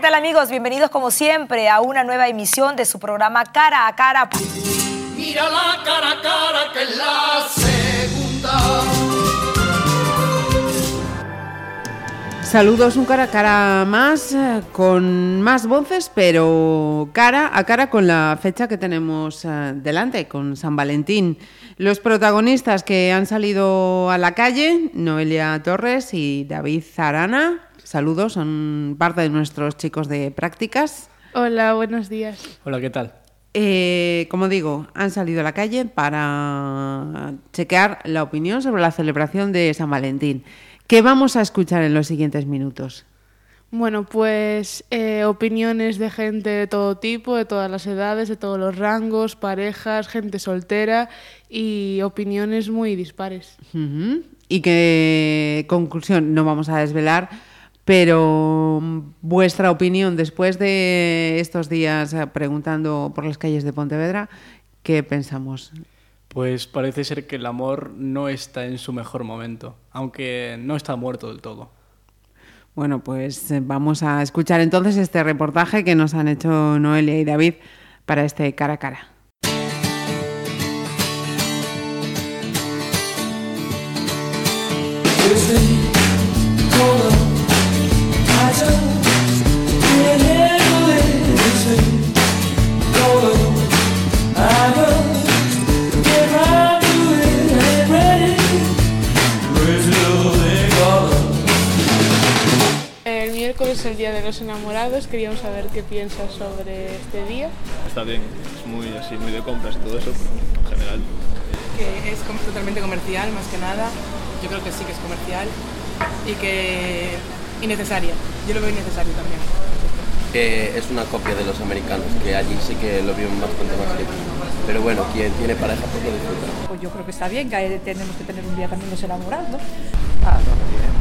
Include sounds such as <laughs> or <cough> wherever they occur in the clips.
¿qué tal amigos? Bienvenidos como siempre a una nueva emisión de su programa Cara a Cara. Mira la cara a cara que es la segunda. Saludos, un cara a cara más, eh, con más voces, pero cara a cara con la fecha que tenemos eh, delante, con San Valentín. Los protagonistas que han salido a la calle, Noelia Torres y David Zarana, saludos, son parte de nuestros chicos de prácticas. Hola, buenos días. Hola, ¿qué tal? Eh, como digo, han salido a la calle para chequear la opinión sobre la celebración de San Valentín. ¿Qué vamos a escuchar en los siguientes minutos? Bueno, pues eh, opiniones de gente de todo tipo, de todas las edades, de todos los rangos, parejas, gente soltera y opiniones muy dispares. Y qué conclusión no vamos a desvelar, pero mm, vuestra opinión después de estos días eh, preguntando por las calles de Pontevedra, ¿qué pensamos? Pues parece ser que el amor no está en su mejor momento, aunque no está muerto del todo. Bueno, pues eh, vamos a escuchar entonces este reportaje que nos han hecho Noelia y David para este cara a cara. Queríamos saber qué piensas sobre este día. Está bien, es muy así, muy de compras y todo eso, pero en general. que es totalmente comercial, más que nada. Yo creo que sí que es comercial y que innecesaria. Yo lo veo innecesario también. que es una copia de los americanos, que allí sí que lo vieron bastante más rico. Pero bueno, quien tiene pareja pues lo disfruta. Pues yo creo que está bien, que tenemos que tener un día también los enamorados. Ah, no, bien.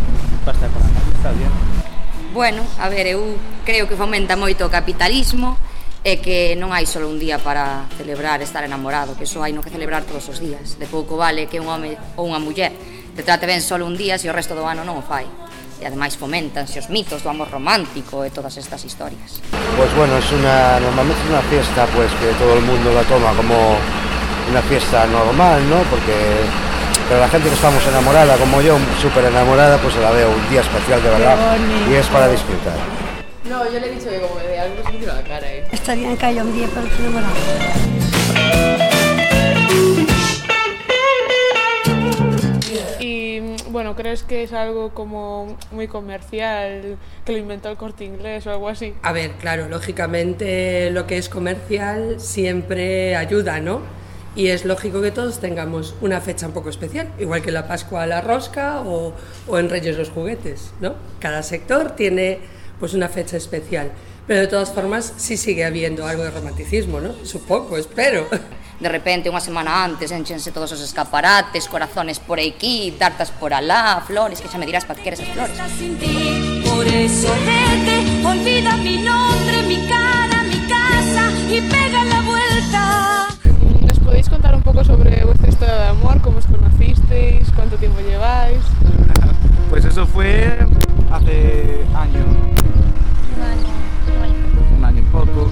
Basta con la novia, está bien. Bueno, a ver, eu creo que fomenta moito o capitalismo e que non hai só un día para celebrar estar enamorado, que iso hai no que celebrar todos os días. De pouco vale que un home ou unha muller te trate ben só un día se o resto do ano non o fai. E ademais fomentanse os mitos do amor romántico e todas estas historias. Pues bueno, es una, normalmente es una fiesta pues que todo el mundo la toma como una fiesta normal, ¿no? Porque pero la gente que estamos enamorada, como yo, súper enamorada, pues se la veo un día especial de verdad y es para disfrutar. No, yo le he dicho que como de algo se me tira la cara, ¿eh? Está bien que haya un día para mm, bueno, ¿crees que es algo como muy comercial, que lo inventó el corte inglés o algo así? A ver, claro, lógicamente lo que es comercial siempre ayuda, ¿no? Y es lógico que todos tengamos una fecha un poco especial, igual que la Pascua la rosca o, o en Reyes los juguetes, ¿no? Cada sector tiene pues una fecha especial, pero de todas formas sí sigue habiendo algo de romanticismo, ¿no? Supongo, espero. De repente, unha semana antes, enchense todos os escaparates, corazones por aquí, tartas por alá, flores, que xa me dirás para que queres as flores. Por eso vete, olvida mi nombre, mi cara, mi casa y pega la vuelta. Poco sobre vuestra historia de amor? ¿Cómo os conocisteis? ¿Cuánto tiempo lleváis? Pues eso fue hace año. Un año y poco.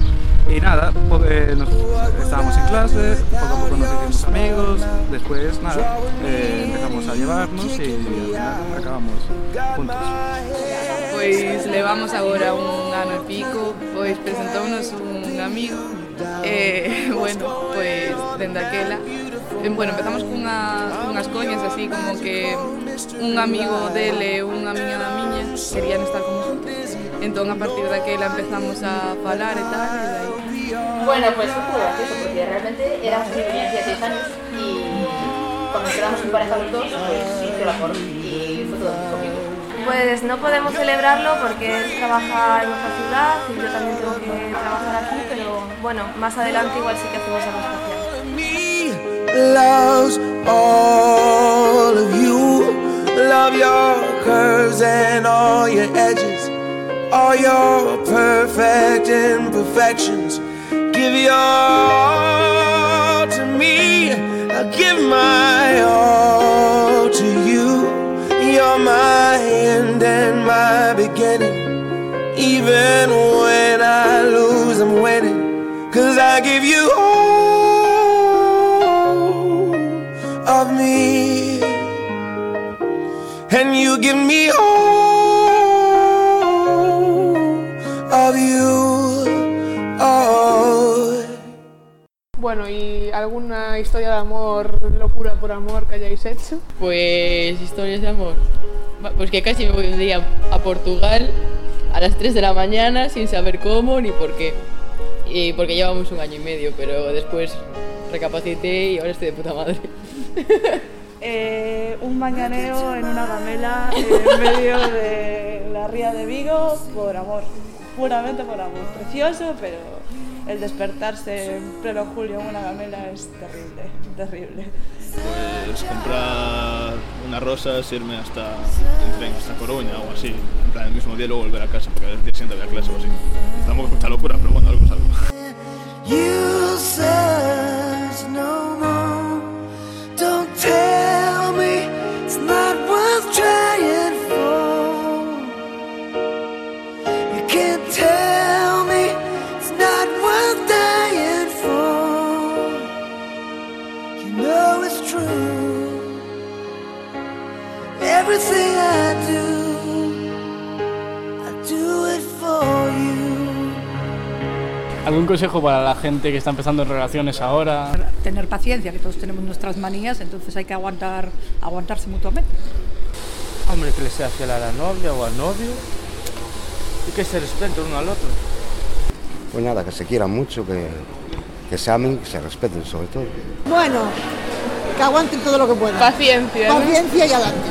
Y nada, po- eh, nos, estábamos en clase, poco a poco nos hicimos amigos, después nada, eh, empezamos a llevarnos y acabamos juntos. Pois levamos agora un ano e pico, pois presentounos un amigo e, <laughs> bueno, pois dende aquela eh, Bueno, empezamos cunhas, cunhas coñas así como que un amigo dele e unha amiga da miña querían estar como juntos Entón a partir daquela empezamos a falar e tal Bueno, pues fue muy gracioso porque realmente éramos así, tenía 16 años y cuando quedamos en pareja los dos, pues hice el amor y fue todo conmigo. Pues no podemos celebrarlo porque él trabaja en otra ciudad y yo también tengo que trabajar aquí, pero bueno, más adelante igual sí que hacemos algo especial. loves all of you. Love your curves and all your edges, all your perfect imperfections. give your all to me. I'll give my all to you. You're my end and my beginning. Even when I lose, I'm winning. Cause I give you all of me. And you give me all. Bueno, ¿y alguna historia de amor, locura por amor que hayáis hecho? Pues historias de amor. Pues que casi me voy un día a Portugal a las 3 de la mañana sin saber cómo ni por qué. Y porque llevamos un año y medio, pero después recapacité y ahora estoy de puta madre. <laughs> Eh, un mañaneo en una gamela en medio de la ría de Vigo por amor, puramente por amor. Precioso, pero el despertarse en pleno julio en una gamela es terrible, terrible. Pues comprar unas rosas, irme hasta en tren hasta Coruña o así. En plan, el mismo día y luego volver a casa porque el día siguiente había clase o así. Tampoco es mucha locura, pero bueno, algo es algo. ¿Algún consejo para la gente que está empezando en relaciones ahora? Tener paciencia, que todos tenemos nuestras manías, entonces hay que aguantar, aguantarse mutuamente. Hombre, que le sea fiel a la novia o al novio y que se respeten uno al otro. Pues nada, que se quieran mucho, que, que se amen, que se respeten sobre todo. Bueno, que aguanten todo lo que puedan. Paciencia. ¿no? Paciencia y adelante.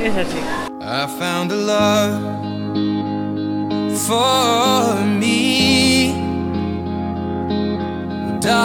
Es así. I found a love for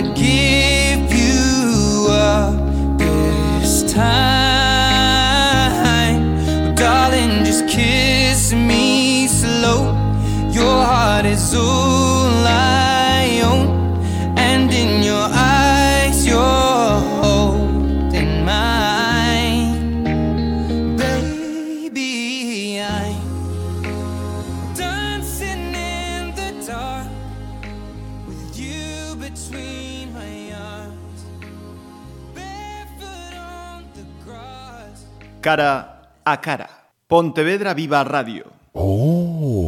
not give you up this time. Darling, just kiss me slow. Your heart is all I own, and in your eyes, you're holding mine. Baby, I'm dancing in the dark with you between Cara a cara. Pontevedra Viva Radio. Oh.